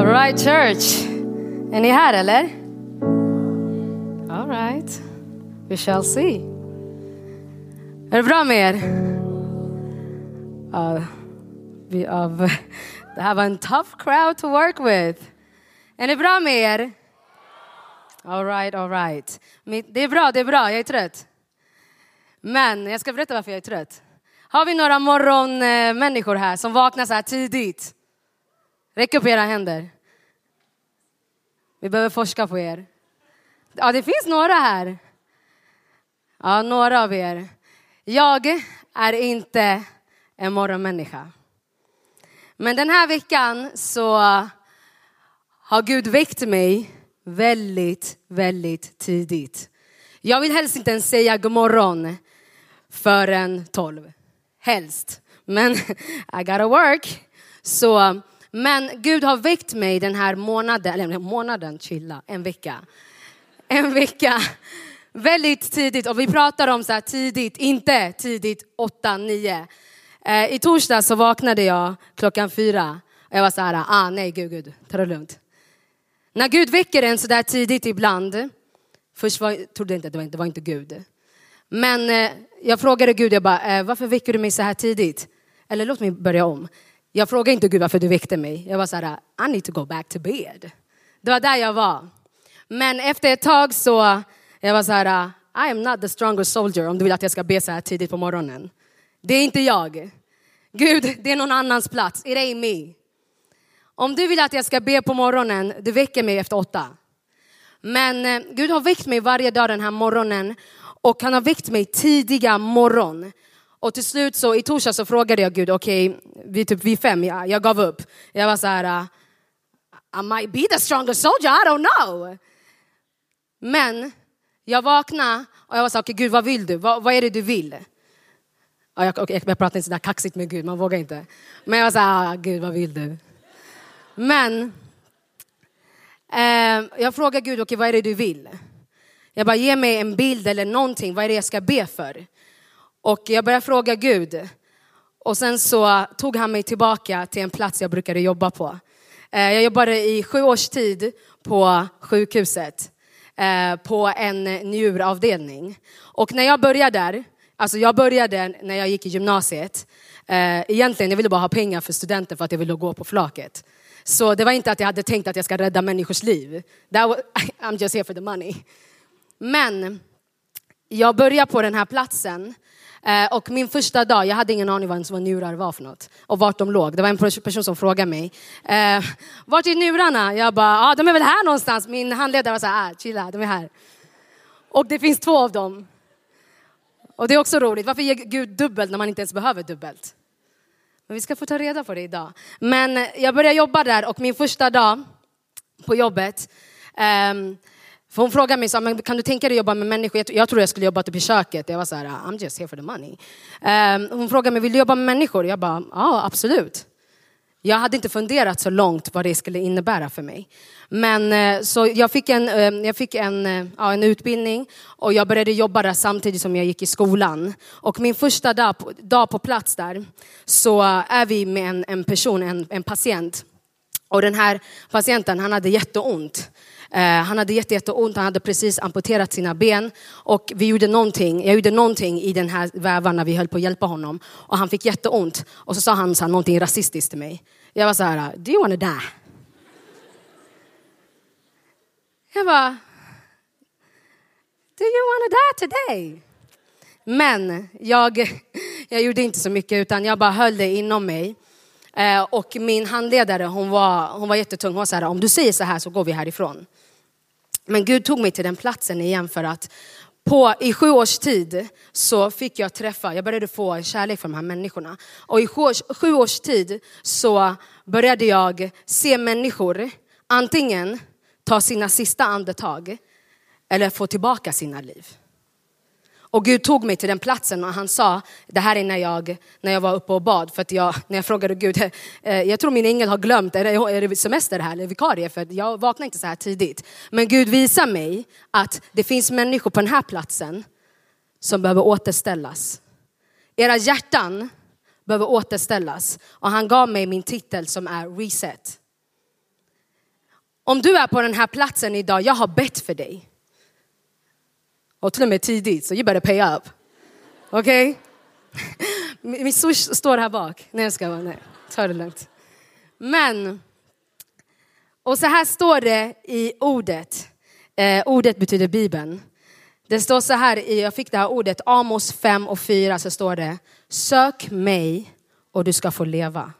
All right church. Är ni här eller? All right. We shall see. Är det bra med er? Uh, vi, uh, det här var en tough crowd to work with. Är ni bra med er? All right, all right. Det är bra, det är bra. Jag är trött. Men jag ska berätta varför jag är trött. Har vi några morgonmänniskor här som vaknar så här tidigt? Räck upp era händer. Vi behöver forska på er. Ja, det finns några här. Ja, några av er. Jag är inte en morgonmänniska. Men den här veckan så har Gud väckt mig väldigt, väldigt tidigt. Jag vill helst inte ens säga god morgon förrän tolv. Helst. Men I gotta work. Så, men Gud har väckt mig den här månaden, eller månaden, chilla, en vecka. En vecka väldigt tidigt och vi pratar om så här tidigt, inte tidigt åtta, nio. Eh, I torsdag så vaknade jag klockan fyra och jag var så här, ah nej gud, gud, ta det lugnt. När Gud väcker en så där tidigt ibland, först var, trodde jag inte att det var, det var inte Gud. Men eh, jag frågade Gud, jag bara, eh, varför väcker du mig så här tidigt? Eller låt mig börja om. Jag frågade inte Gud varför du väckte mig. Jag var så här, I need to go back to bed. Det var där jag var. Men efter ett tag så, jag var så här, I am not the strongest soldier om du vill att jag ska be så här tidigt på morgonen. Det är inte jag. Gud, det är någon annans plats. It ain't me. Om du vill att jag ska be på morgonen, du väcker mig efter åtta. Men eh, Gud har väckt mig varje dag den här morgonen och han har väckt mig tidiga morgon. Och till slut så i torsdag så frågade jag Gud, okej, okay, vid typ vi fem, jag, jag gav upp. Jag var så här, uh, I might be the strongest soldier, I don't know. Men jag vaknade och jag var så här, okej okay, Gud vad vill du? Vad, vad är det du vill? Och jag, okay, jag pratar inte sådär kaxigt med Gud, man vågar inte. Men jag var så här, ah, Gud vad vill du? Men eh, jag frågade Gud, okej okay, vad är det du vill? Jag bara, ge mig en bild eller någonting, vad är det jag ska be för? Och jag började fråga Gud. Och sen så tog han mig tillbaka till en plats jag brukade jobba på. Eh, jag jobbade i sju års tid på sjukhuset, eh, på en njuravdelning. Och när jag började där, alltså jag började när jag gick i gymnasiet, eh, egentligen jag ville bara ha pengar för studenter för att jag ville gå på flaket. Så det var inte att jag hade tänkt att jag ska rädda människors liv. That was, I'm just here for the money. Men jag började på den här platsen eh, och min första dag, jag hade ingen aning vad ens njurar var för något och vart de låg. Det var en person som frågade mig, eh, vart är njurarna? Jag bara, ja ah, de är väl här någonstans. Min handledare var så här, ah, chilla, de är här. Och det finns två av dem. Och det är också roligt, varför ger Gud dubbelt när man inte ens behöver dubbelt? Men vi ska få ta reda på det idag. Men jag började jobba där och min första dag på jobbet um, för hon frågade mig, så, men kan du tänka dig att jobba med människor? Jag tror jag skulle jobba typ i köket. Jag var så här, I'm just here for the money. Um, hon frågade mig, vill du jobba med människor? Jag bara, ja absolut. Jag hade inte funderat så långt vad det skulle innebära för mig. Men eh, så jag fick en, eh, jag fick en, eh, ja, en utbildning och jag började jobba där samtidigt som jag gick i skolan. Och min första dag på, dag på plats där så är vi med en, en person, en, en patient. Och den här patienten han hade jätteont. Eh, han hade jätte, jätteont, han hade precis amputerat sina ben och vi gjorde någonting, jag gjorde någonting i den här vävan när vi höll på att hjälpa honom och han fick jätteont och så sa han så här, någonting rasistiskt till mig. Jag var så här, do you wanna die? Jag bara, do you wanna die today? Men jag, jag gjorde inte så mycket utan jag bara höll det inom mig. Eh, och min handledare hon var, hon var jättetung. Hon var så här, om du säger så här så går vi härifrån. Men Gud tog mig till den platsen igen för att på, i sju års tid så fick jag träffa, jag började få kärlek för de här människorna. Och i sju års, sju års tid så började jag se människor antingen ta sina sista andetag eller få tillbaka sina liv. Och Gud tog mig till den platsen och han sa, det här är när jag, när jag var uppe och bad, för att jag, när jag frågade Gud, eh, jag tror min ängel har glömt, är det, är det semester här eller vikarie? För jag vaknar inte så här tidigt. Men Gud visar mig att det finns människor på den här platsen som behöver återställas. Era hjärtan behöver återställas. Och han gav mig min titel som är reset. Om du är på den här platsen idag, jag har bett för dig. Och till och med tidigt, så you better pay up. Okej? Okay? Min swish står här bak. Nej jag ska vara, nej. Ta det lugnt. Men, och så här står det i ordet. Eh, ordet betyder Bibeln. Det står så här, jag fick det här ordet, Amos 5 och 4 så står det, sök mig och du ska få leva.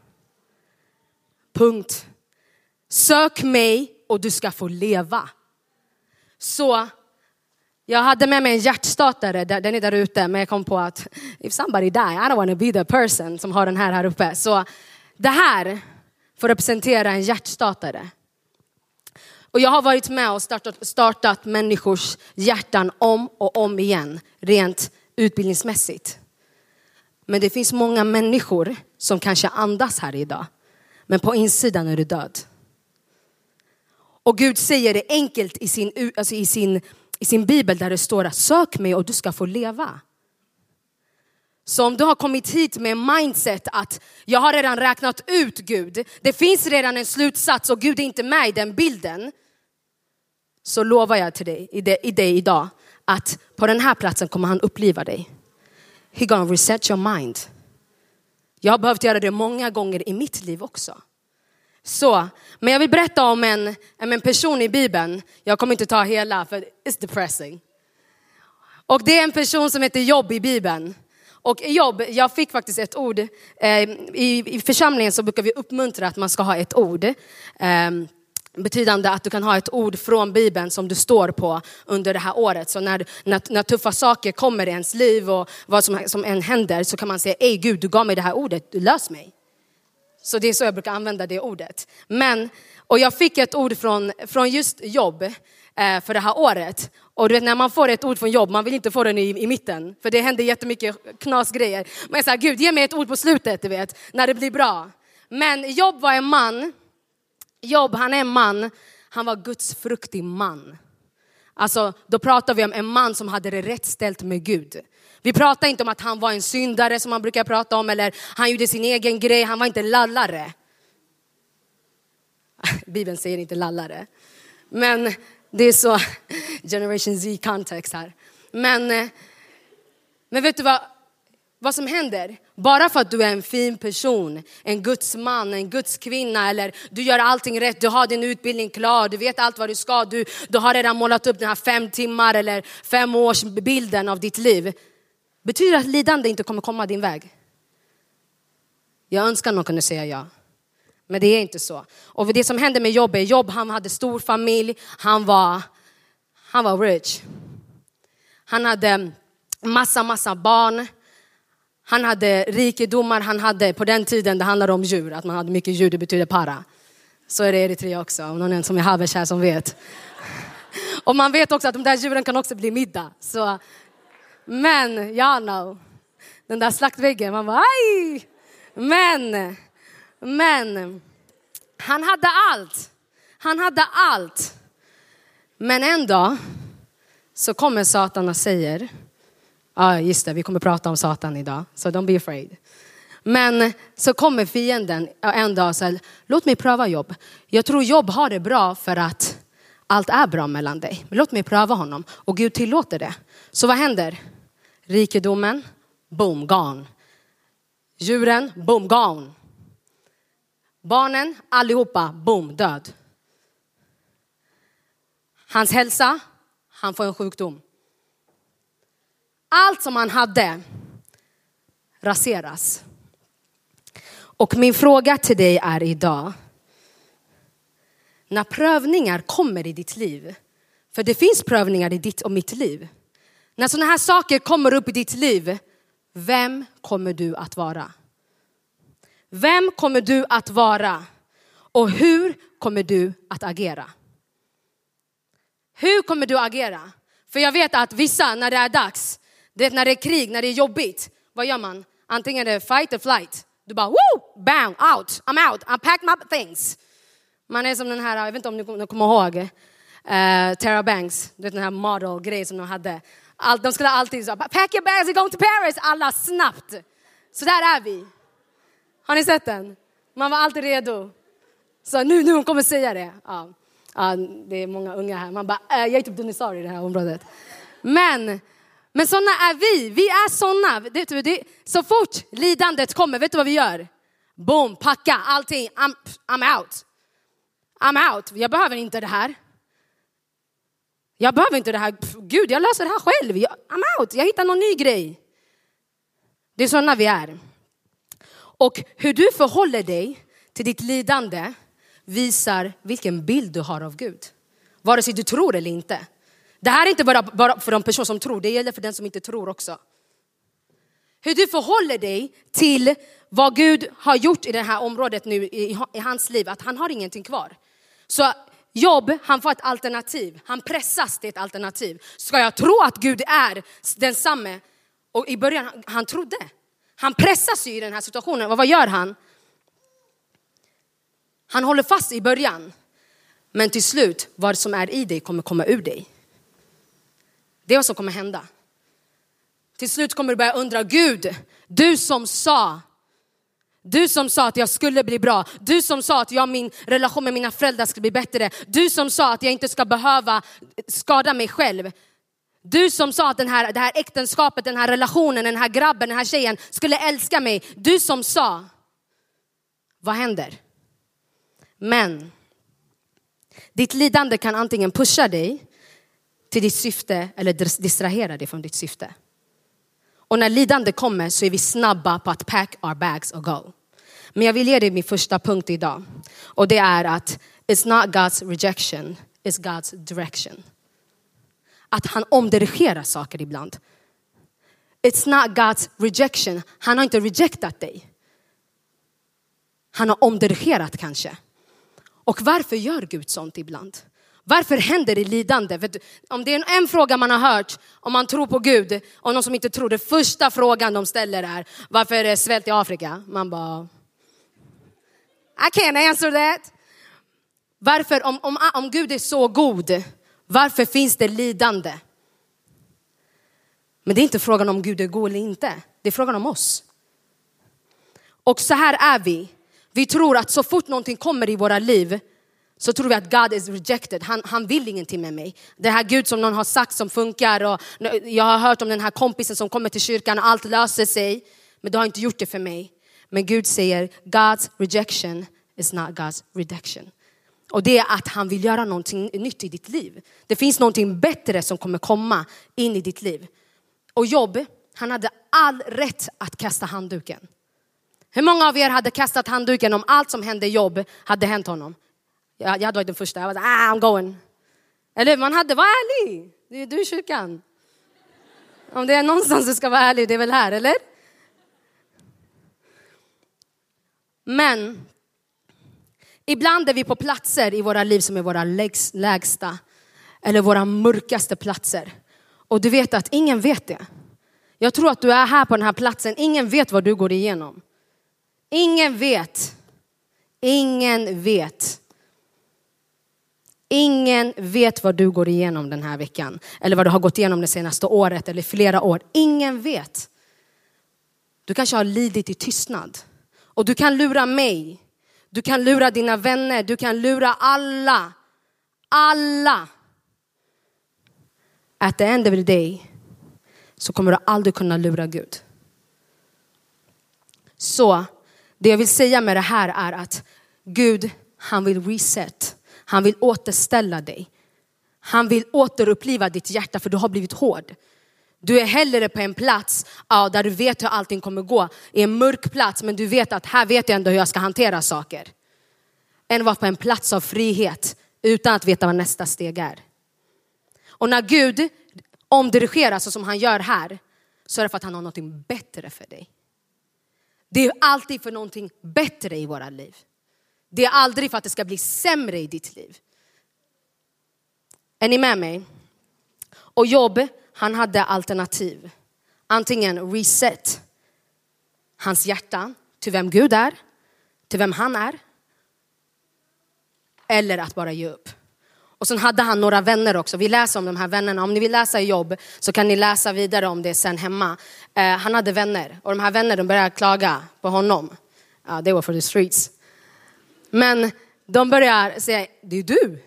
Punkt. Sök mig och du ska få leva. Så jag hade med mig en hjärtstartare, den är där ute, men jag kom på att if somebody die, I don't want to be the person som har den här här uppe. Så det här får representera en hjärtstartare. Och jag har varit med och startat, startat människors hjärtan om och om igen, rent utbildningsmässigt. Men det finns många människor som kanske andas här idag, men på insidan är du död. Och Gud säger det enkelt i sin, alltså i sin, i sin bibel där det står att sök mig och du ska få leva. Så om du har kommit hit med mindset att jag har redan räknat ut Gud, det finns redan en slutsats och Gud är inte med i den bilden. Så lovar jag till dig, i, det, i dig idag att på den här platsen kommer han uppliva dig. He gonna reset your mind. Jag har behövt göra det många gånger i mitt liv också. Så, men jag vill berätta om en, en person i Bibeln. Jag kommer inte ta hela för it's depressing. Och det är en person som heter Jobb i Bibeln. Och jobb, jag fick faktiskt ett ord. Eh, I, I församlingen så brukar vi uppmuntra att man ska ha ett ord. Ehm, betydande att du kan ha ett ord från Bibeln som du står på under det här året. Så när, när, när tuffa saker kommer i ens liv och vad som, som än händer så kan man säga, ej Gud du gav mig det här ordet, du lös mig. Så det är så jag brukar använda det ordet. Men, och jag fick ett ord från, från just jobb eh, för det här året. Och du vet när man får ett ord från jobb, man vill inte få den i, i mitten. För det händer jättemycket knasgrejer. Men jag sa, Gud ge mig ett ord på slutet, du vet, när det blir bra. Men Jobb var en man, Jobb han är en man, han var Guds fruktig man. Alltså då pratar vi om en man som hade det rätt ställt med Gud. Vi pratar inte om att han var en syndare som man brukar prata om eller han gjorde sin egen grej, han var inte lallare. Bibeln säger inte lallare. Men det är så generation Z kontext här. Men, eh, men vet du vad, vad som händer? Bara för att du är en fin person, en Guds man, en Guds kvinna eller du gör allting rätt, du har din utbildning klar, du vet allt vad du ska, du, du har redan målat upp den här fem timmar eller fem års bilden av ditt liv. Betyder det att lidande inte kommer komma din väg? Jag önskar någon kunde säga ja. Men det är inte så. Och det som hände med Jobb är Jobb, han hade stor familj, han var, han var rich. Han hade massa, massa barn. Han hade rikedomar, han hade på den tiden, det handlade om djur, att man hade mycket djur, det betyder para. Så är det i Eritrea också, om någon som är havers här som vet. Och man vet också att de där djuren kan också bli middag. Så, men, ja know. Den där slaktväggen, man bara aj! Men, men, han hade allt. Han hade allt. Men en dag så kommer Satan och säger, ja ah, just det, vi kommer prata om Satan idag, så so don't be afraid. Men så kommer fienden en dag och säger, låt mig pröva jobb. Jag tror jobb har det bra för att allt är bra mellan dig. Men låt mig pröva honom. Och Gud tillåter det. Så vad händer? Rikedomen, boom, gone. Djuren, boom, gone. Barnen, allihopa, boom, död. Hans hälsa, han får en sjukdom. Allt som han hade raseras. Och min fråga till dig är idag, när prövningar kommer i ditt liv, för det finns prövningar i ditt och mitt liv. När sådana här saker kommer upp i ditt liv, vem kommer du att vara? Vem kommer du att vara? Och hur kommer du att agera? Hur kommer du att agera? För jag vet att vissa, när det är dags, det när det är krig, när det är jobbigt, vad gör man? Antingen är det fight or flight. Du bara woo, bang, out, I'm out, I pack my things. Man är som den här, jag vet inte om ni kommer ihåg, uh, Tara Banks, du vet den här model-grejen som de hade. All, de skulle alltid säga, pack your bags, and going to Paris, alla snabbt. Så där är vi. Har ni sett den? Man var alltid redo. Så nu, nu hon kommer säga det. Ja. Ja, det är många unga här. Man bara, äh, jag är typ dinosaurie i det här området. Men, men sådana är vi. Vi är sådana. Det, det, så fort lidandet kommer, vet du vad vi gör? Boom, packa allting. I'm, I'm out. I'm out. Jag behöver inte det här. Jag behöver inte det här. Gud, jag löser det här själv. I'm out. Jag hittar någon ny grej. Det är sådana vi är. Och hur du förhåller dig till ditt lidande visar vilken bild du har av Gud. Vare sig du tror eller inte. Det här är inte bara, bara för de personer som tror, det gäller för den som inte tror också. Hur du förhåller dig till vad Gud har gjort i det här området nu i, i hans liv, att han har ingenting kvar. Så Jobb, han får ett alternativ. Han pressas till ett alternativ. Ska jag tro att Gud är densamme? Och i början, han, han trodde. Han pressas ju i den här situationen. Och vad gör han? Han håller fast i början. Men till slut, vad som är i dig kommer komma ur dig. Det är vad som kommer hända. Till slut kommer du börja undra, Gud, du som sa du som sa att jag skulle bli bra. Du som sa att jag, min relation med mina föräldrar skulle bli bättre. Du som sa att jag inte ska behöva skada mig själv. Du som sa att den här, det här äktenskapet, den här relationen, den här grabben, den här tjejen skulle älska mig. Du som sa. Vad händer? Men ditt lidande kan antingen pusha dig till ditt syfte eller distrahera dig från ditt syfte. Och när lidande kommer så är vi snabba på att pack our bags och go. Men jag vill ge dig min första punkt idag. Och det är att it's not God's rejection, it's God's direction. Att han omdirigerar saker ibland. It's not God's rejection, han har inte rejectat dig. Han har omdirigerat kanske. Och varför gör Gud sånt ibland? Varför händer det lidande? För om det är en fråga man har hört om man tror på Gud och någon som inte tror, det första frågan de ställer är varför är det svält i Afrika? Man bara, I can't answer that. Varför, om, om, om Gud är så god, varför finns det lidande? Men det är inte frågan om Gud är god eller inte, det är frågan om oss. Och så här är vi. Vi tror att så fort någonting kommer i våra liv så tror vi att God is rejected. Han, han vill ingenting med mig. Det här Gud som någon har sagt som funkar och jag har hört om den här kompisen som kommer till kyrkan och allt löser sig. Men du har inte gjort det för mig. Men Gud säger God's rejection is not God's reduction. Och det är att han vill göra någonting nytt i ditt liv. Det finns någonting bättre som kommer komma in i ditt liv. Och Jobb, han hade all rätt att kasta handduken. Hur många av er hade kastat handduken om allt som hände Jobb hade hänt honom? Jag, jag hade varit den första. Jag var ah, I'm going. Eller man hade, var ärlig. Det är du i kyrkan. Om det är någonstans du ska vara ärlig, det är väl här, eller? Men ibland är vi på platser i våra liv som är våra lägsta eller våra mörkaste platser. Och du vet att ingen vet det. Jag tror att du är här på den här platsen, ingen vet vad du går igenom. Ingen vet. Ingen vet. Ingen vet vad du går igenom den här veckan. Eller vad du har gått igenom det senaste året eller flera år. Ingen vet. Du kanske har lidit i tystnad. Och du kan lura mig. Du kan lura dina vänner. Du kan lura alla. Alla. At the end of the day så kommer du aldrig kunna lura Gud. Så det jag vill säga med det här är att Gud, han vill reset. Han vill återställa dig. Han vill återuppliva ditt hjärta för du har blivit hård. Du är hellre på en plats ja, där du vet hur allting kommer gå. I en mörk plats men du vet att här vet jag ändå hur jag ska hantera saker. Än att vara på en plats av frihet utan att veta vad nästa steg är. Och när Gud omdirigerar så som han gör här så är det för att han har något bättre för dig. Det är alltid för någonting bättre i våra liv. Det är aldrig för att det ska bli sämre i ditt liv. Är ni med mig? Och Jobb, han hade alternativ. Antingen reset hans hjärta till vem Gud är, till vem han är. Eller att bara ge upp. Och sen hade han några vänner också. Vi läser om de här vännerna. Om ni vill läsa i jobb så kan ni läsa vidare om det sen hemma. Eh, han hade vänner och de här vännerna började klaga på honom. Uh, they were for the streets. Men de börjar säga, det är du.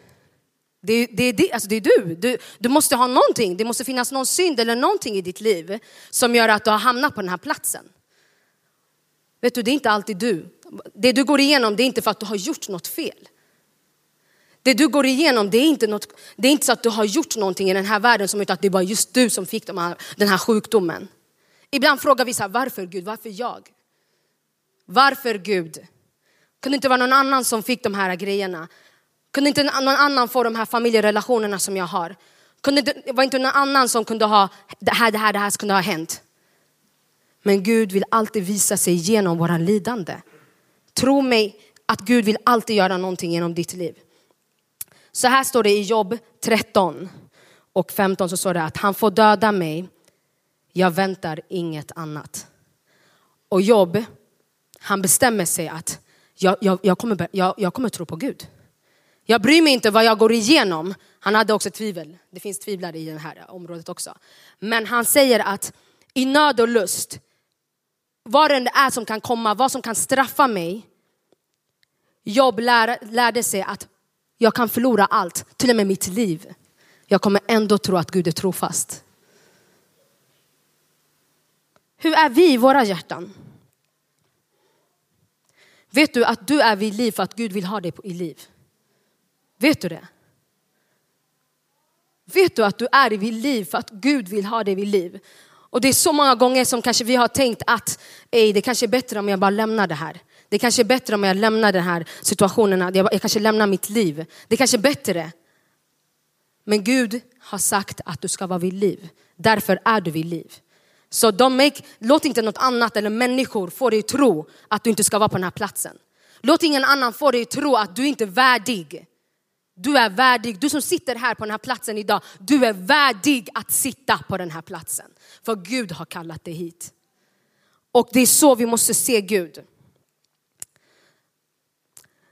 Det, det, det, alltså det är du. du. Du måste ha någonting, det måste finnas någon synd eller någonting i ditt liv som gör att du har hamnat på den här platsen. Vet du, det är inte alltid du. Det du går igenom det är inte för att du har gjort något fel. Det du går igenom det är inte, något, det är inte så att du har gjort någonting i den här världen som att det är bara just du som fick de här, den här sjukdomen. Ibland frågar vi så här, varför Gud, varför jag? Varför Gud? Kunde inte vara någon annan som fick de här grejerna? Kunde inte någon annan få de här familjerelationerna som jag har? Kunde det var inte någon annan som kunde ha, det här, det här, det här kunde ha hänt. Men Gud vill alltid visa sig genom våra lidande. Tro mig att Gud vill alltid göra någonting genom ditt liv. Så här står det i Jobb 13 och 15 så står det att han får döda mig, jag väntar inget annat. Och Jobb, han bestämmer sig att jag, jag, jag, kommer, jag, jag kommer tro på Gud. Jag bryr mig inte vad jag går igenom. Han hade också tvivel. Det finns tvivlare i det här området också. Men han säger att i nöd och lust, vad det är som kan komma, vad som kan straffa mig. Jobb lär, lärde sig att jag kan förlora allt, till och med mitt liv. Jag kommer ändå tro att Gud är trofast. Hur är vi i våra hjärtan? Vet du att du är vid liv för att Gud vill ha dig i liv? Vet du det? Vet du att du är vid liv för att Gud vill ha dig vid liv? Och det är så många gånger som kanske vi har tänkt att Ej, det kanske är bättre om jag bara lämnar det här. Det kanske är bättre om jag lämnar den här situationen, jag, jag kanske lämnar mitt liv. Det kanske är bättre. Men Gud har sagt att du ska vara vid liv. Därför är du vid liv. Så make, låt inte något annat eller människor få dig att tro att du inte ska vara på den här platsen. Låt ingen annan få dig att tro att du inte är värdig. Du är värdig, du som sitter här på den här platsen idag, du är värdig att sitta på den här platsen. För Gud har kallat dig hit. Och det är så vi måste se Gud.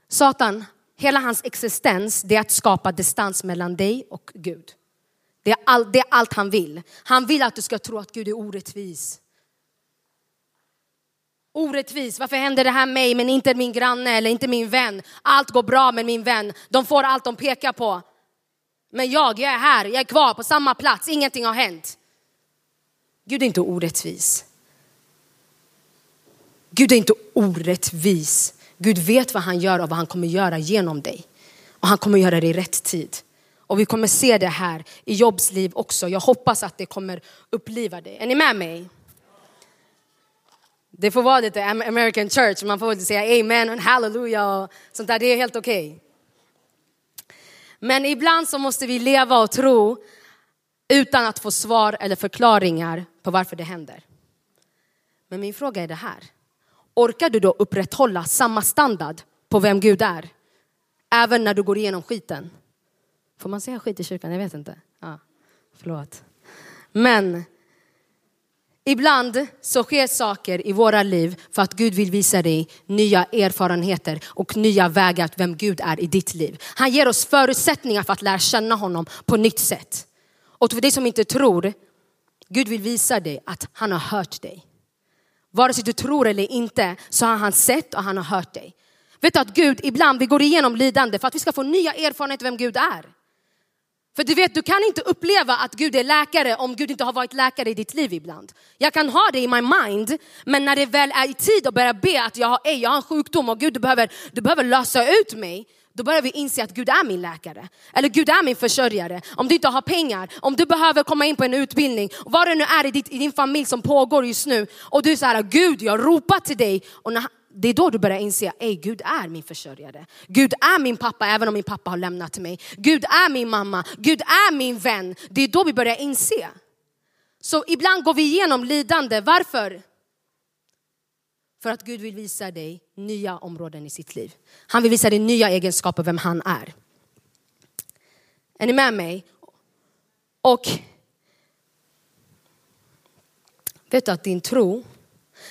Satan, hela hans existens, det är att skapa distans mellan dig och Gud. Det är, all, det är allt han vill. Han vill att du ska tro att Gud är orättvis. Orättvis, varför händer det här mig men inte min granne eller inte min vän? Allt går bra med min vän, de får allt de pekar på. Men jag, jag är här, jag är kvar på samma plats, ingenting har hänt. Gud är inte orättvis. Gud är inte orättvis. Gud vet vad han gör och vad han kommer göra genom dig. Och han kommer göra det i rätt tid. Och vi kommer se det här i Jobs liv också. Jag hoppas att det kommer uppliva dig. Är ni med mig? Det får vara lite American church, man får säga amen och halleluja och sånt där. Det är helt okej. Okay. Men ibland så måste vi leva och tro utan att få svar eller förklaringar på varför det händer. Men min fråga är det här. Orkar du då upprätthålla samma standard på vem Gud är? Även när du går igenom skiten? Får man säga skit i kyrkan? Jag vet inte. Ja, förlåt. Men ibland så sker saker i våra liv för att Gud vill visa dig nya erfarenheter och nya vägar till vem Gud är i ditt liv. Han ger oss förutsättningar för att lära känna honom på nytt sätt. Och för dig som inte tror, Gud vill visa dig att han har hört dig. Vare sig du tror eller inte så har han sett och han har hört dig. Vet du att Gud ibland, vi går igenom lidande för att vi ska få nya erfarenheter vem Gud är. För du vet, du kan inte uppleva att Gud är läkare om Gud inte har varit läkare i ditt liv ibland. Jag kan ha det i my mind, men när det väl är i tid att börja be att jag har, ej, jag har en sjukdom och Gud du behöver, du behöver lösa ut mig. Då börjar vi inse att Gud är min läkare. Eller Gud är min försörjare. Om du inte har pengar, om du behöver komma in på en utbildning, vad det nu är i, ditt, i din familj som pågår just nu. Och du är så här Gud jag ropar till dig. Och när, det är då du börjar inse att Gud är min försörjare. Gud är min pappa även om min pappa har lämnat mig. Gud är min mamma, Gud är min vän. Det är då vi börjar inse. Så ibland går vi igenom lidande. Varför? För att Gud vill visa dig nya områden i sitt liv. Han vill visa dig nya egenskaper, vem han är. Är ni med mig? Och vet du att din tro,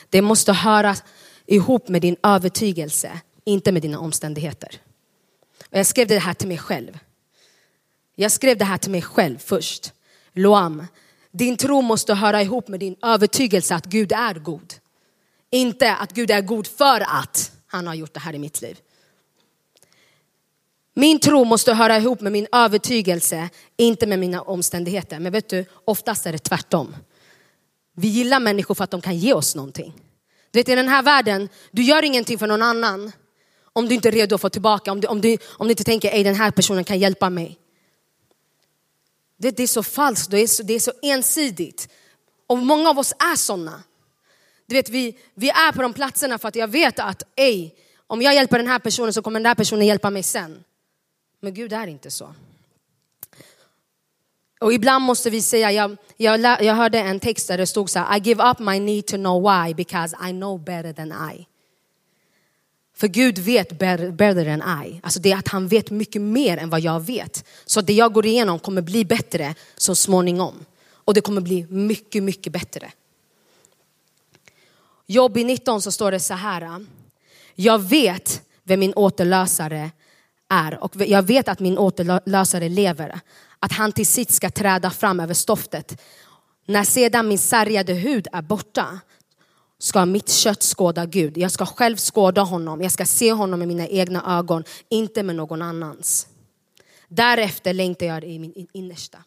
det måste höras ihop med din övertygelse, inte med dina omständigheter. Och jag skrev det här till mig själv. Jag skrev det här till mig själv först. Loam, din tro måste höra ihop med din övertygelse att Gud är god. Inte att Gud är god för att han har gjort det här i mitt liv. Min tro måste höra ihop med min övertygelse, inte med mina omständigheter. Men vet du, oftast är det tvärtom. Vi gillar människor för att de kan ge oss någonting. Du vet i den här världen, du gör ingenting för någon annan om du inte är redo att få tillbaka, om du, om du, om du inte tänker att den här personen kan hjälpa mig. Det, det är så falskt, det är så, det är så ensidigt. Och många av oss är sådana. Du vet, vi, vi är på de platserna för att jag vet att ej, om jag hjälper den här personen så kommer den här personen hjälpa mig sen. Men Gud är inte så. Och ibland måste vi säga, jag, jag, jag hörde en text där det stod så här, I give up my need to know why because I know better than I. För Gud vet better, better than I. Alltså det är att han vet mycket mer än vad jag vet. Så det jag går igenom kommer bli bättre så småningom. Och det kommer bli mycket, mycket bättre. Jobb i 19 så står det så här. Ah, jag vet vem min återlösare är och jag vet att min återlösare lever. Att han till sitt ska träda fram över stoftet. När sedan min sargade hud är borta ska mitt kött skåda Gud. Jag ska själv skåda honom. Jag ska se honom med mina egna ögon, inte med någon annans. Därefter längtar jag i min innersta.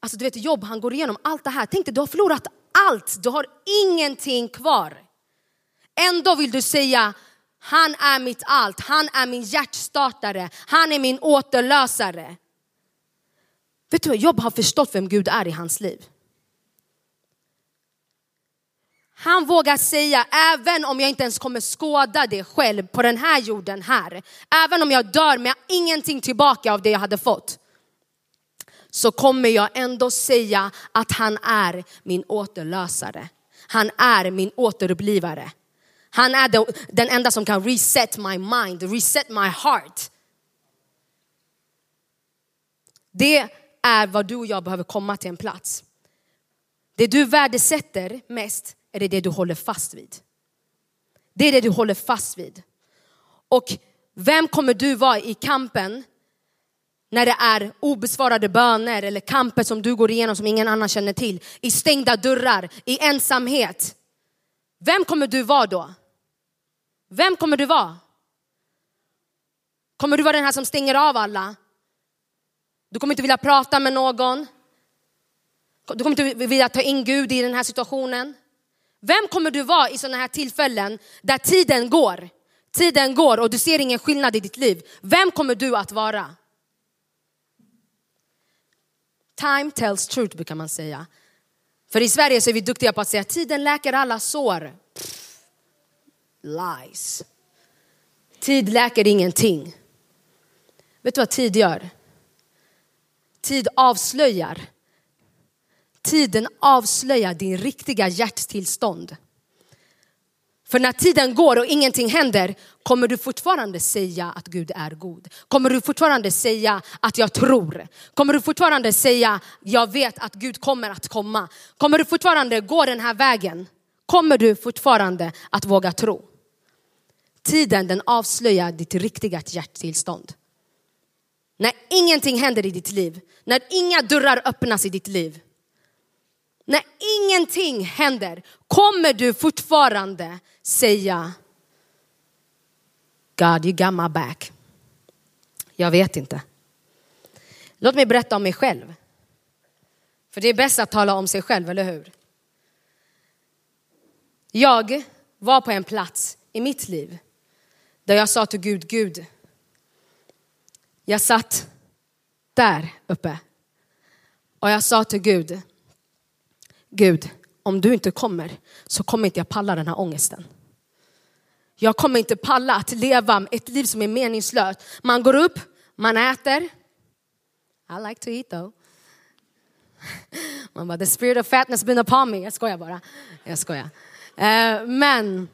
Alltså du vet Jobb, han går igenom allt det här. Tänk dig, du har förlorat allt. Du har ingenting kvar. Ändå vill du säga, han är mitt allt. Han är min hjärtstartare. Han är min återlösare. Vet du, vad? Jobb har förstått vem Gud är i hans liv. Han vågar säga, även om jag inte ens kommer skåda det själv på den här jorden här. Även om jag dör med ingenting tillbaka av det jag hade fått. Så kommer jag ändå säga att han är min återlösare. Han är min återupplivare. Han är den enda som kan reset my mind, reset my heart. Det är vad du och jag behöver komma till en plats. Det du värdesätter mest är det det du håller fast vid. Det är det du håller fast vid. Och vem kommer du vara i kampen när det är obesvarade böner eller kamper som du går igenom som ingen annan känner till. I stängda dörrar, i ensamhet. Vem kommer du vara då? Vem kommer du vara? Kommer du vara den här som stänger av alla? Du kommer inte vilja prata med någon. Du kommer inte vilja ta in Gud i den här situationen. Vem kommer du vara i sådana här tillfällen där tiden går? Tiden går och du ser ingen skillnad i ditt liv. Vem kommer du att vara? Time tells truth brukar man säga. För i Sverige så är vi duktiga på att säga tiden läker alla sår. Pff, lies. Tid läker ingenting. Vet du vad tid gör? Tid avslöjar Tiden avslöjar din riktiga hjärttillstånd. För när tiden går och ingenting händer kommer du fortfarande säga att Gud är god. Kommer du fortfarande säga att jag tror. Kommer du fortfarande säga jag vet att Gud kommer att komma. Kommer du fortfarande gå den här vägen. Kommer du fortfarande att våga tro. Tiden den avslöjar ditt riktiga hjärttillstånd. När ingenting händer i ditt liv, när inga dörrar öppnas i ditt liv när ingenting händer, kommer du fortfarande säga God, you got my back? Jag vet inte. Låt mig berätta om mig själv. För det är bäst att tala om sig själv, eller hur? Jag var på en plats i mitt liv där jag sa till Gud, Gud, jag satt där uppe och jag sa till Gud, Gud, om du inte kommer så kommer inte jag palla den här ångesten. Jag kommer inte palla att leva ett liv som är meningslöst. Man går upp, man äter. I like to eat though. Man bara, the spirit of fatness been upon me. Jag skojar bara. Jag skojar. Eh, men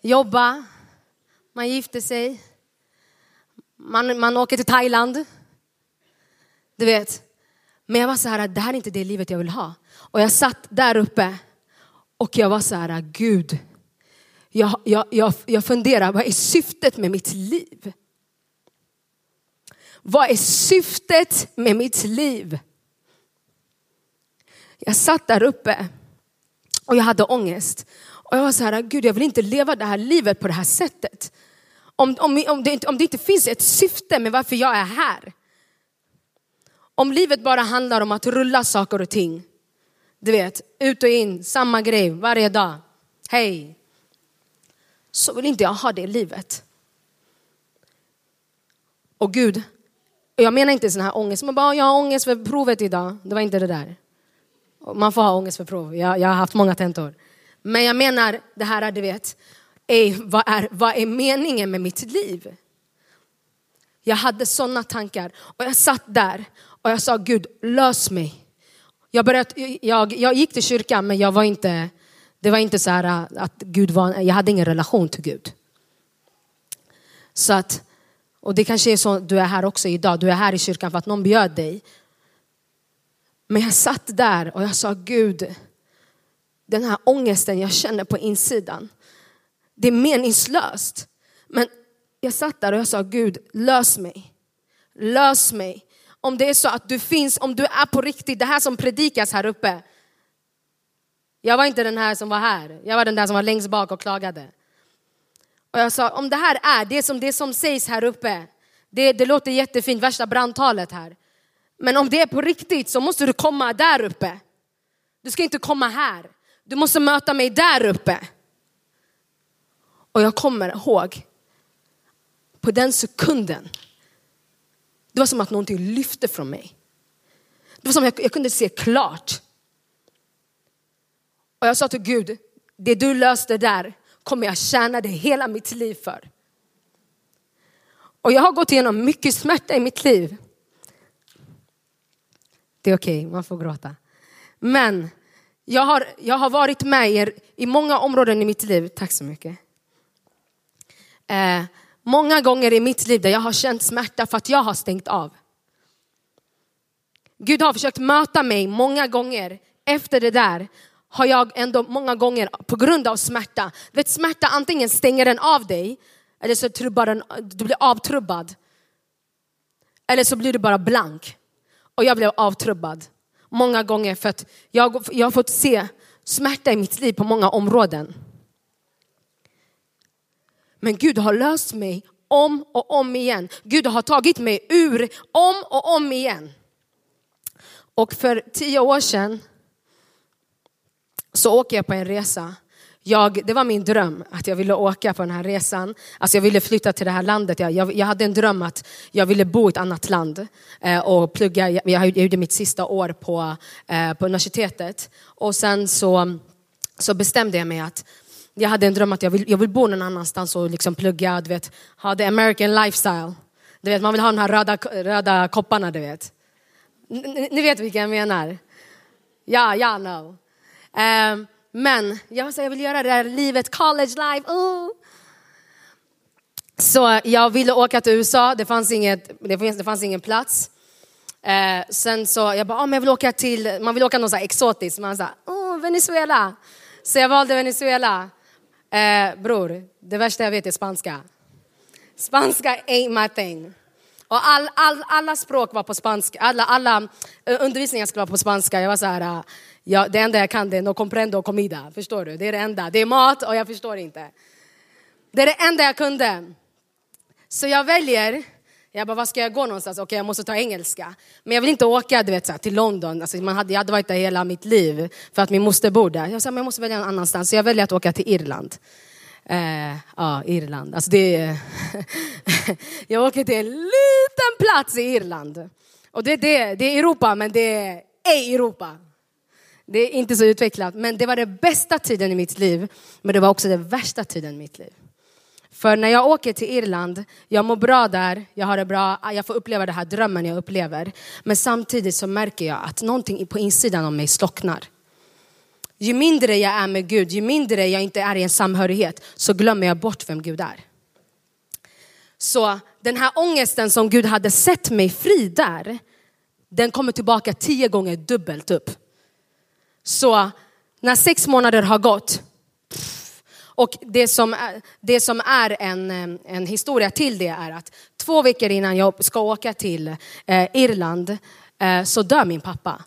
jobba, man gifter sig, man, man åker till Thailand. Du vet, men jag var så här, det här är inte det livet jag vill ha. Och jag satt där uppe och jag var så här, Gud, jag, jag, jag, jag funderar, vad är syftet med mitt liv? Vad är syftet med mitt liv? Jag satt där uppe och jag hade ångest. Och jag var så här, Gud jag vill inte leva det här livet på det här sättet. Om, om, om, det, inte, om det inte finns ett syfte med varför jag är här. Om livet bara handlar om att rulla saker och ting. Du vet, ut och in, samma grej varje dag. Hej. Så vill inte jag ha det livet. Och Gud, jag menar inte sån här ångest, man bara, jag har ångest för provet idag. Det var inte det där. Man får ha ångest för prov, jag, jag har haft många tentor. Men jag menar det här, du vet, ej, vad, är, vad är meningen med mitt liv? Jag hade sådana tankar och jag satt där och jag sa Gud, lös mig. Jag, började, jag, jag gick till kyrkan men jag var inte, det var inte så här äh, att Gud var, jag hade ingen relation till Gud. Så att, och det kanske är så du är här också idag, du är här i kyrkan för att någon bjöd dig. Men jag satt där och jag sa Gud, den här ångesten jag känner på insidan, det är meningslöst. Men jag satt där och jag sa Gud, lös mig. Lös mig. Om det är så att du finns, om du är på riktigt, det här som predikas här uppe. Jag var inte den här som var här, jag var den där som var längst bak och klagade. Och jag sa, om det här är det som, det som sägs här uppe, det, det låter jättefint, värsta brandtalet här. Men om det är på riktigt så måste du komma där uppe. Du ska inte komma här. Du måste möta mig där uppe. Och jag kommer ihåg, på den sekunden, det var som att någonting lyfte från mig. Det var som att jag, jag kunde se klart. Och jag sa till Gud, det du löste där kommer jag tjäna dig hela mitt liv för. Och jag har gått igenom mycket smärta i mitt liv. Det är okej, okay, man får gråta. Men jag har, jag har varit med er i många områden i mitt liv. Tack så mycket. Eh, många gånger i mitt liv där jag har känt smärta för att jag har stängt av. Gud har försökt möta mig många gånger efter det där har jag ändå många gånger på grund av smärta, vet smärta antingen stänger den av dig eller så trubbar den, du blir avtrubbad. Eller så blir du bara blank. Och jag blev avtrubbad många gånger för att jag, jag har fått se smärta i mitt liv på många områden. Men Gud har löst mig om och om igen. Gud har tagit mig ur om och om igen. Och för tio år sedan så åker jag på en resa. Jag, det var min dröm att jag ville åka på den här resan. Alltså jag ville flytta till det här landet. Jag, jag, jag hade en dröm att jag ville bo i ett annat land eh, och plugga. Jag, jag gjorde mitt sista år på, eh, på universitetet. Och sen så, så bestämde jag mig att jag hade en dröm att jag vill, jag vill bo någon annanstans och liksom plugga, du vet, ha the American lifestyle. Du vet, man vill ha de här röda, röda kopparna, du vet. Ni, ni vet vilka jag menar? Ja, ja, no. Um, men jag, så jag vill göra det här livet, college life. Oh. Så jag ville åka till USA, det fanns, inget, det fanns, det fanns ingen plats. Eh, sen så jag bara, oh, men jag vill åka till, man vill åka något så exotiskt. Man sa, oh, Venezuela. Så jag valde Venezuela. Eh, bror, det värsta jag vet är spanska. Spanska ain't my thing. Och all, all, alla språk var på spanska, alla, alla eh, undervisningar skulle vara på spanska. Jag var så här, eh, ja, det enda jag kan det är no comprendo comida. Förstår du? Det är det enda. Det är mat och jag förstår inte. Det är det enda jag kunde. Så jag väljer, jag bara, var ska jag gå någonstans? Okej, okay, jag måste ta engelska. Men jag vill inte åka du vet, så här, till London. Alltså, man hade, jag hade varit där hela mitt liv för att min moster bor där. Jag sa, men jag måste välja någon annanstans. Så jag väljer att åka till Irland. Eh, ja, Irland. Alltså det är jag åker till en liten plats i Irland. Och det, det, det är Europa, men det är ej Europa. Det är inte så utvecklat, men det var den bästa tiden i mitt liv. Men det var också den värsta tiden i mitt liv. För när jag åker till Irland, jag mår bra där, jag har det bra, jag får uppleva den här drömmen jag upplever. Men samtidigt så märker jag att någonting på insidan av mig slocknar. Ju mindre jag är med Gud, ju mindre jag inte är i en samhörighet, så glömmer jag bort vem Gud är. Så den här ångesten som Gud hade sett mig fri där, den kommer tillbaka tio gånger dubbelt upp. Så när sex månader har gått, och det som, är, det som är en, eh, en historia till det är att två veckor innan jag ska åka till eh, Irland eh, så dör min pappa.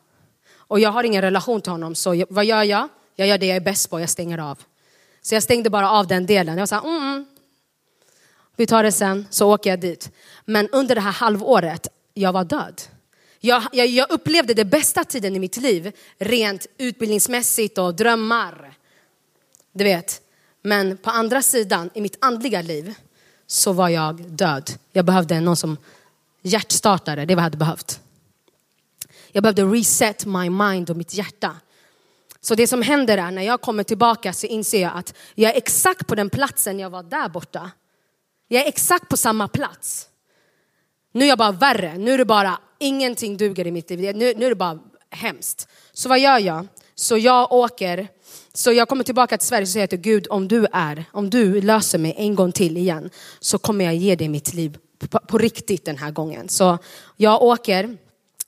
Och jag har ingen relation till honom, så vad gör jag? Jag gör det jag är bäst på, jag stänger av. Så jag stängde bara av den delen. Jag sa, mm, mm, vi tar det sen, så åker jag dit. Men under det här halvåret, jag var död. Jag, jag, jag upplevde den bästa tiden i mitt liv, rent utbildningsmässigt och drömmar. Du vet. Men på andra sidan, i mitt andliga liv, så var jag död. Jag behövde någon som hjärtstartare, det var vad jag hade behövt. Jag behövde reset my mind och mitt hjärta. Så det som händer är när jag kommer tillbaka så inser jag att jag är exakt på den platsen jag var där borta. Jag är exakt på samma plats. Nu är jag bara värre. Nu är det bara ingenting duger i mitt liv. Nu, nu är det bara hemskt. Så vad gör jag? Så jag åker, så jag kommer tillbaka till Sverige och säger till Gud, om du är, om du löser mig en gång till igen så kommer jag ge dig mitt liv på, på riktigt den här gången. Så jag åker,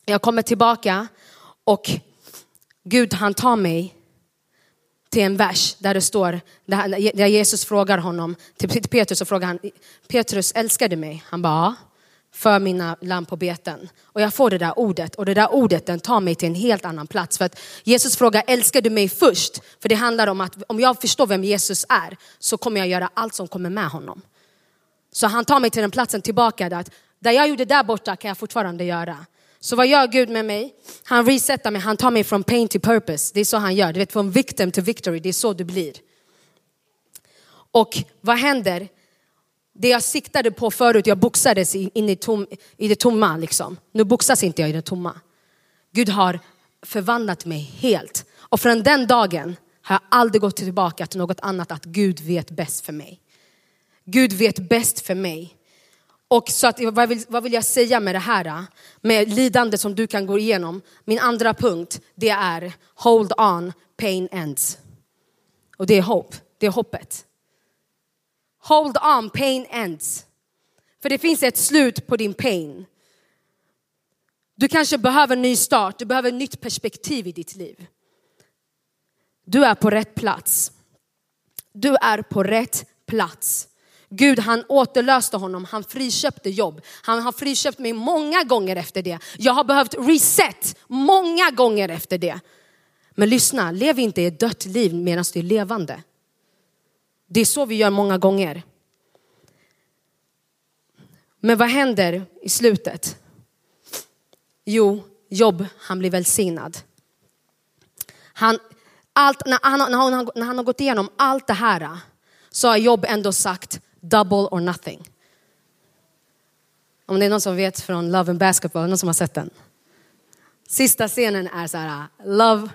jag kommer tillbaka och Gud han tar mig till en vers där det står, där Jesus frågar honom, till Petrus så frågar han, Petrus älskar du mig? Han bara, ja för mina lamm på beten. Och jag får det där ordet och det där ordet den tar mig till en helt annan plats. För att Jesus frågar, älskar du mig först? För det handlar om att om jag förstår vem Jesus är så kommer jag göra allt som kommer med honom. Så han tar mig till den platsen tillbaka där, där jag gjorde där borta kan jag fortfarande göra. Så vad gör Gud med mig? Han resetar mig, han tar mig från pain to purpose. Det är så han gör, du vet från victim to victory, det är så du blir. Och vad händer? Det jag siktade på förut, jag boxades in i, tom, i det tomma. Liksom. Nu boxas inte jag i det tomma. Gud har förvandlat mig helt. Och från den dagen har jag aldrig gått tillbaka till något annat, att Gud vet bäst för mig. Gud vet bäst för mig. Och så att, vad, vill, vad vill jag säga med det här? Med lidande som du kan gå igenom. Min andra punkt, det är hold on, pain ends. Och det är hopp, det är hoppet. Hold on, pain ends. För det finns ett slut på din pain. Du kanske behöver en ny start, du behöver ett nytt perspektiv i ditt liv. Du är på rätt plats. Du är på rätt plats. Gud han återlöste honom, han friköpte jobb. Han har friköpt mig många gånger efter det. Jag har behövt reset många gånger efter det. Men lyssna, lev inte i ett dött liv medan du är levande. Det är så vi gör många gånger. Men vad händer i slutet? Jo, Jobb, han blir välsignad. Han, allt, när, han, när, han, när han har gått igenom allt det här så har Jobb ändå sagt double or nothing. Om det är någon som vet från Love and Basketball, någon som har sett den? Sista scenen är så här, love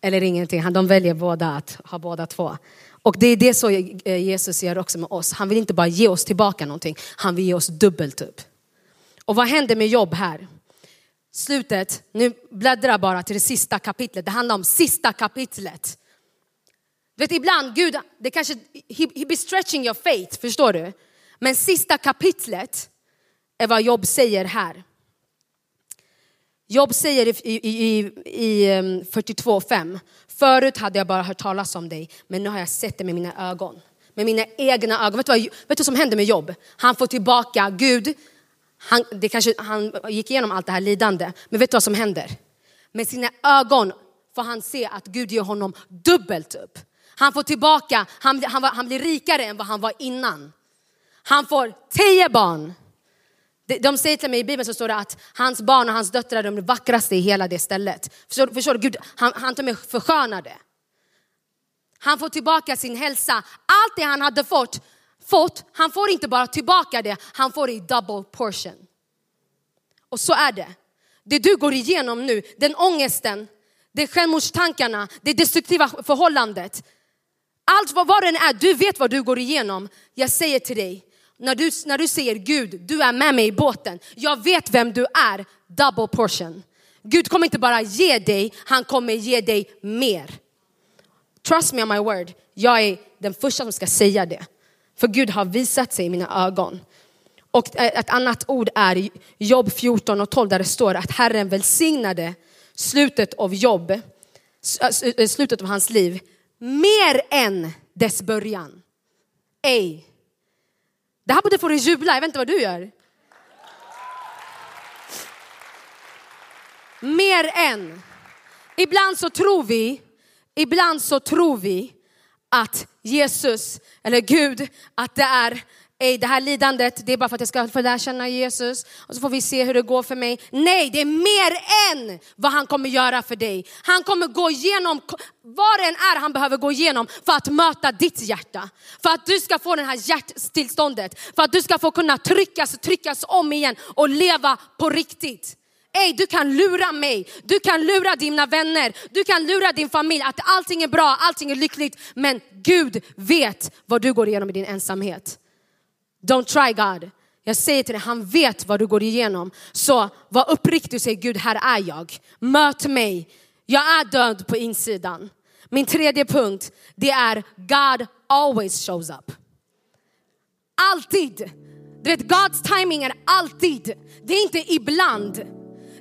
eller ingenting. De väljer båda att ha båda två. Och det är det så Jesus gör också med oss. Han vill inte bara ge oss tillbaka någonting, han vill ge oss dubbelt upp. Och vad händer med jobb här? Slutet, nu bläddrar bara till det sista kapitlet. Det handlar om sista kapitlet. Du vet ibland, Gud, det kanske, he, he be stretching your faith, förstår du? Men sista kapitlet är vad Job säger här. Jobb säger i, i, i, i um, 42.5, förut hade jag bara hört talas om dig, men nu har jag sett det med mina ögon. Med mina egna ögon. Vet du vad, vet du vad som hände med Jobb? Han får tillbaka Gud, han, det kanske, han gick igenom allt det här lidande, men vet du vad som händer? Med sina ögon får han se att Gud ger honom dubbelt upp. Han får tillbaka, han, han, han blir rikare än vad han var innan. Han får tio barn. De säger till mig i Bibeln så står det att hans barn och hans döttrar är de vackraste i hela det stället. Förstår, förstår du? Gud, han, han tar med förskönar Han får tillbaka sin hälsa. Allt det han hade fått, fått, han får inte bara tillbaka det, han får det i double portion. Och så är det. Det du går igenom nu, den ångesten, det självmordstankarna, det destruktiva förhållandet. Allt vad, vad det än är, du vet vad du går igenom. Jag säger till dig, när du, när du säger Gud, du är med mig i båten. Jag vet vem du är, double portion. Gud kommer inte bara ge dig, han kommer ge dig mer. Trust me on my word, jag är den första som ska säga det. För Gud har visat sig i mina ögon. Och ett annat ord är Jobb 14 och 12 där det står att Herren välsignade slutet av jobb, slutet av hans liv, mer än dess början. Ej det här borde få dig att jubla, jag vet inte vad du gör. Mer än. Ibland så tror vi, ibland så tror vi att Jesus, eller Gud, att det är ej, det här lidandet, det är bara för att jag ska få lära känna Jesus och så får vi se hur det går för mig. Nej, det är mer än vad han kommer göra för dig. Han kommer gå igenom vad det än är han behöver gå igenom för att möta ditt hjärta. För att du ska få det här hjärtstillståndet. För att du ska få kunna tryckas och tryckas om igen och leva på riktigt. Ey, du kan lura mig, du kan lura dina vänner, du kan lura din familj att allting är bra, allting är lyckligt. Men Gud vet vad du går igenom i din ensamhet. Don't try God. Jag säger till dig, han vet vad du går igenom. Så var uppriktig och säg Gud, här är jag. Möt mig. Jag är död på insidan. Min tredje punkt, det är God always shows up. Alltid. Du vet, Guds timing är alltid. Det är inte ibland.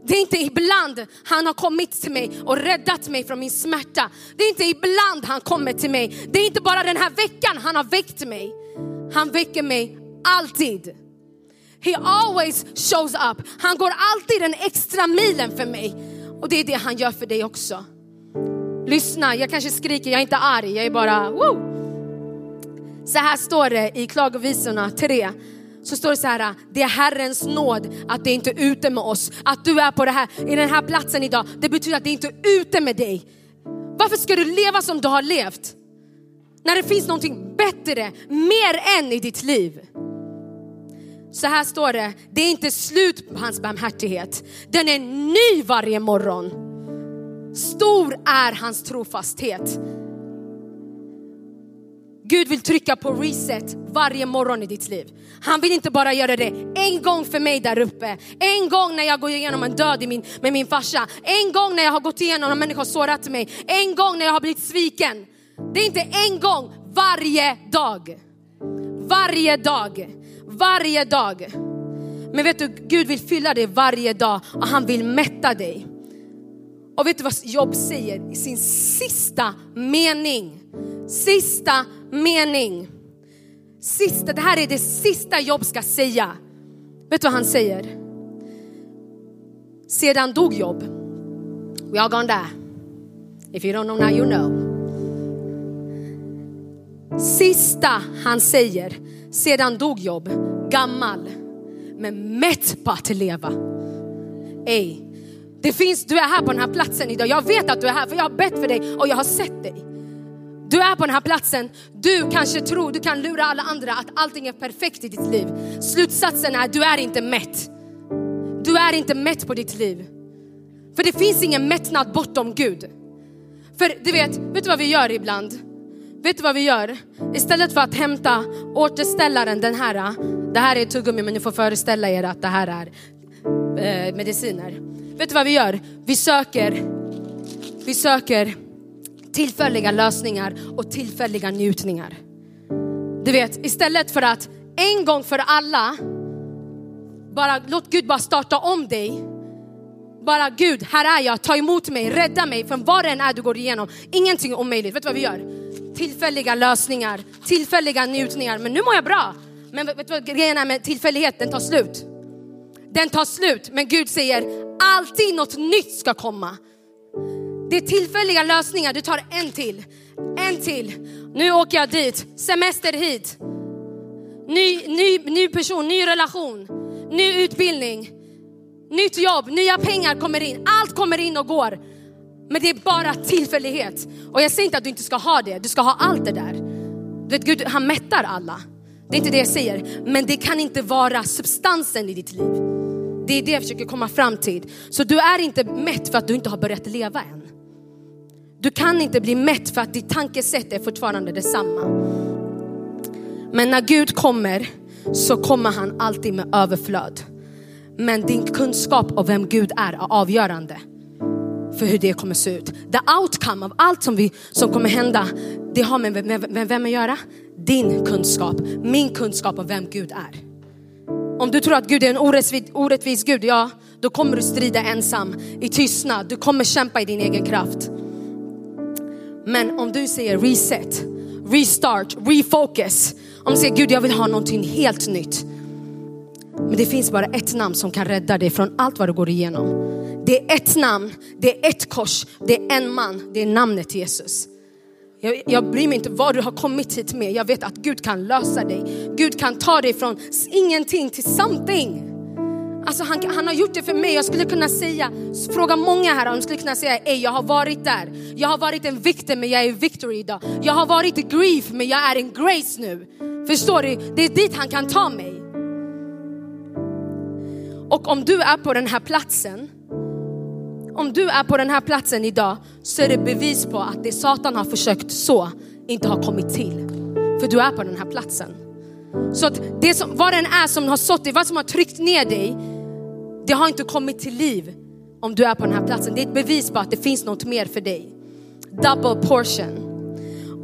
Det är inte ibland han har kommit till mig och räddat mig från min smärta. Det är inte ibland han kommer till mig. Det är inte bara den här veckan han har väckt mig. Han väcker mig alltid. He always shows up. Han går alltid den extra milen för mig. Och det är det han gör för dig också. Lyssna, jag kanske skriker, jag är inte arg, jag är bara woo! Så här står det i Klagovisorna 3. Så står det så här, det är Herrens nåd att det inte är ute med oss. Att du är på det här, i den här platsen idag, det betyder att det inte är ute med dig. Varför ska du leva som du har levt? När det finns någonting bättre, mer än i ditt liv. Så här står det, det är inte slut på hans barmhärtighet. Den är ny varje morgon. Stor är hans trofasthet. Gud vill trycka på reset varje morgon i ditt liv. Han vill inte bara göra det en gång för mig där uppe, en gång när jag går igenom en död min, med min farsa, en gång när jag har gått igenom och människor har sårat mig, en gång när jag har blivit sviken. Det är inte en gång, varje dag. Varje dag. Varje dag. Men vet du, Gud vill fylla dig varje dag och han vill mätta dig. Och vet du vad Job säger i sin sista mening? Sista mening. Sista, det här är det sista Job ska säga. Vet du vad han säger? Sedan dog Job. We all gone there. If you don't know now you know. Sista han säger, sedan dog Jobb, gammal, men mätt på att leva. Ey, det finns, du är här på den här platsen idag. Jag vet att du är här för jag har bett för dig och jag har sett dig. Du är på den här platsen, du kanske tror, du kan lura alla andra att allting är perfekt i ditt liv. Slutsatsen är, du är inte mätt. Du är inte mätt på ditt liv. För det finns ingen mättnad bortom Gud. För du vet, vet du vad vi gör ibland? Vet du vad vi gör? Istället för att hämta återställaren, den här. Det här är tuggummi men ni får föreställa er att det här är eh, mediciner. Vet du vad vi gör? Vi söker, vi söker tillfälliga lösningar och tillfälliga njutningar. Du vet, istället för att en gång för alla, bara låt Gud bara starta om dig. Bara Gud, här är jag, ta emot mig, rädda mig från vad det än är du går igenom. Ingenting är omöjligt. Vet du vad vi gör? Tillfälliga lösningar, tillfälliga njutningar. Men nu mår jag bra. Men vet du vad grejen är med tillfällighet? Den tar slut. Den tar slut, men Gud säger alltid något nytt ska komma. Det är tillfälliga lösningar, du tar en till, en till. Nu åker jag dit, semester hit. Ny, ny, ny person, ny relation, ny utbildning, nytt jobb, nya pengar kommer in. Allt kommer in och går. Men det är bara tillfällighet. Och jag säger inte att du inte ska ha det, du ska ha allt det där. Du vet, Gud han mättar alla. Det är inte det jag säger. Men det kan inte vara substansen i ditt liv. Det är det jag försöker komma fram till. Så du är inte mätt för att du inte har börjat leva än. Du kan inte bli mätt för att ditt tankesätt är fortfarande detsamma. Men när Gud kommer så kommer han alltid med överflöd. Men din kunskap om vem Gud är är avgörande för hur det kommer se ut. The outcome av allt som, vi, som kommer hända, det har med, med, med vem att göra? Din kunskap, min kunskap om vem Gud är. Om du tror att Gud är en orättvis, orättvis Gud, ja, då kommer du strida ensam i tystnad. Du kommer kämpa i din egen kraft. Men om du säger reset, restart, refocus. Om du säger Gud jag vill ha någonting helt nytt. Men det finns bara ett namn som kan rädda dig från allt vad du går igenom. Det är ett namn, det är ett kors, det är en man, det är namnet Jesus. Jag, jag bryr mig inte vad du har kommit hit med. Jag vet att Gud kan lösa dig. Gud kan ta dig från ingenting till something. Alltså han, han har gjort det för mig. Jag skulle kunna säga, fråga många här, de skulle kunna säga, Ey, jag har varit där. Jag har varit en victim men jag är victory idag. Jag har varit i grief men jag är en grace nu. Förstår du? Det är dit han kan ta mig. Och om du är på den här platsen, om du är på den här platsen idag så är det bevis på att det Satan har försökt så inte har kommit till. För du är på den här platsen. Så att det som, vad den är som har sått dig, vad som har tryckt ner dig, det har inte kommit till liv om du är på den här platsen. Det är ett bevis på att det finns något mer för dig. Double portion.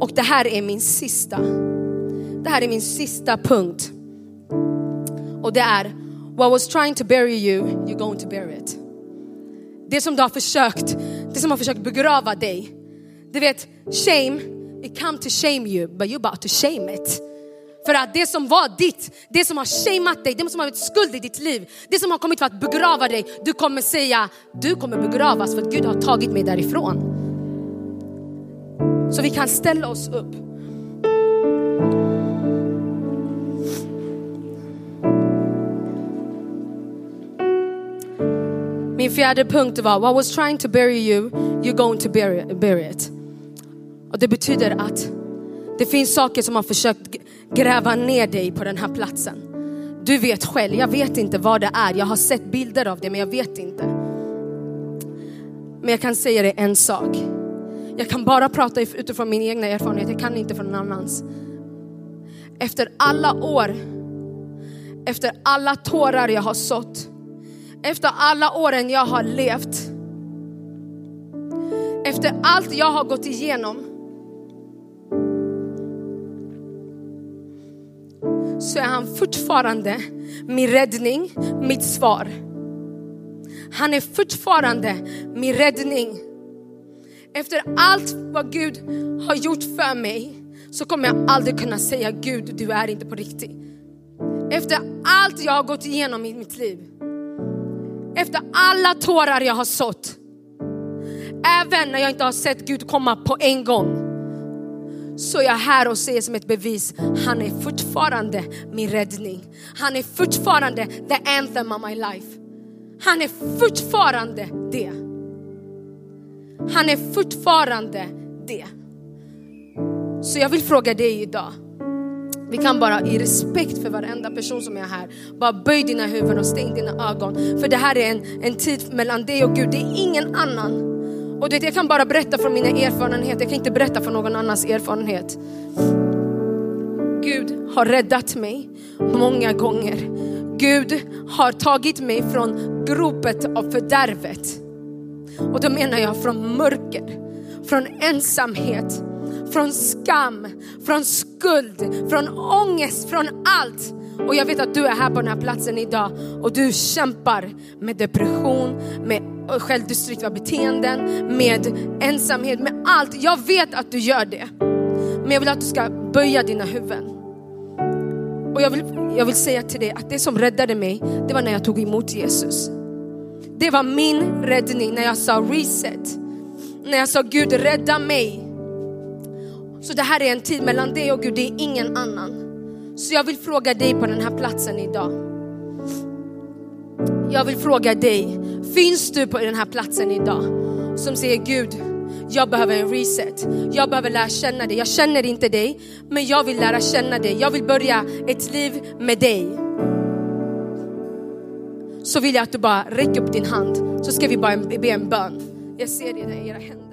Och det här är min sista. Det här är min sista punkt. Och det är, what was trying to bury you, you're going to bury it. Det som du har försökt, det som har försökt begrava dig. Du vet, shame, it come to shame you, but you're about to shame it. För att det som var ditt, det som har shameat dig, det som har varit skuld i ditt liv, det som har kommit för att begrava dig, du kommer säga, du kommer begravas för att Gud har tagit mig därifrån. Så vi kan ställa oss upp. Min fjärde punkt var, what was trying to bury you, you're going to bury, bury it. Och det betyder att det finns saker som har försökt gräva ner dig på den här platsen. Du vet själv, jag vet inte vad det är. Jag har sett bilder av det men jag vet inte. Men jag kan säga dig en sak. Jag kan bara prata utifrån min egna erfarenhet, jag kan inte från någon annans. Efter alla år, efter alla tårar jag har sått, efter alla åren jag har levt, efter allt jag har gått igenom, så är han fortfarande min räddning, mitt svar. Han är fortfarande min räddning. Efter allt vad Gud har gjort för mig så kommer jag aldrig kunna säga Gud, du är inte på riktigt. Efter allt jag har gått igenom i mitt liv. Efter alla tårar jag har sått. Även när jag inte har sett Gud komma på en gång så är jag här och säger som ett bevis, han är fortfarande min räddning. Han är fortfarande the anthem of my life. Han är fortfarande det. Han är fortfarande det. Så jag vill fråga dig idag. Vi kan bara i respekt för varenda person som är här, bara böj dina huvuden och stäng dina ögon. För det här är en, en tid mellan dig och Gud, det är ingen annan. Och det, jag kan bara berätta från mina erfarenheter, jag kan inte berätta från någon annans erfarenhet. Gud har räddat mig många gånger. Gud har tagit mig från gropet av fördärvet. Och då menar jag från mörker, från ensamhet, från skam, från skuld, från ångest, från allt. Och jag vet att du är här på den här platsen idag och du kämpar med depression, med självdestruktiva beteenden, med ensamhet, med allt. Jag vet att du gör det. Men jag vill att du ska böja dina huvuden. Och jag vill, jag vill säga till dig att det som räddade mig, det var när jag tog emot Jesus. Det var min räddning när jag sa reset. När jag sa Gud rädda mig. Så det här är en tid mellan dig och Gud, det är ingen annan. Så jag vill fråga dig på den här platsen idag. Jag vill fråga dig, finns du på den här platsen idag som säger Gud, jag behöver en reset. Jag behöver lära känna dig. Jag känner inte dig, men jag vill lära känna dig. Jag vill börja ett liv med dig. Så vill jag att du bara räcker upp din hand så ska vi bara be en bön. Jag ser det i era händer.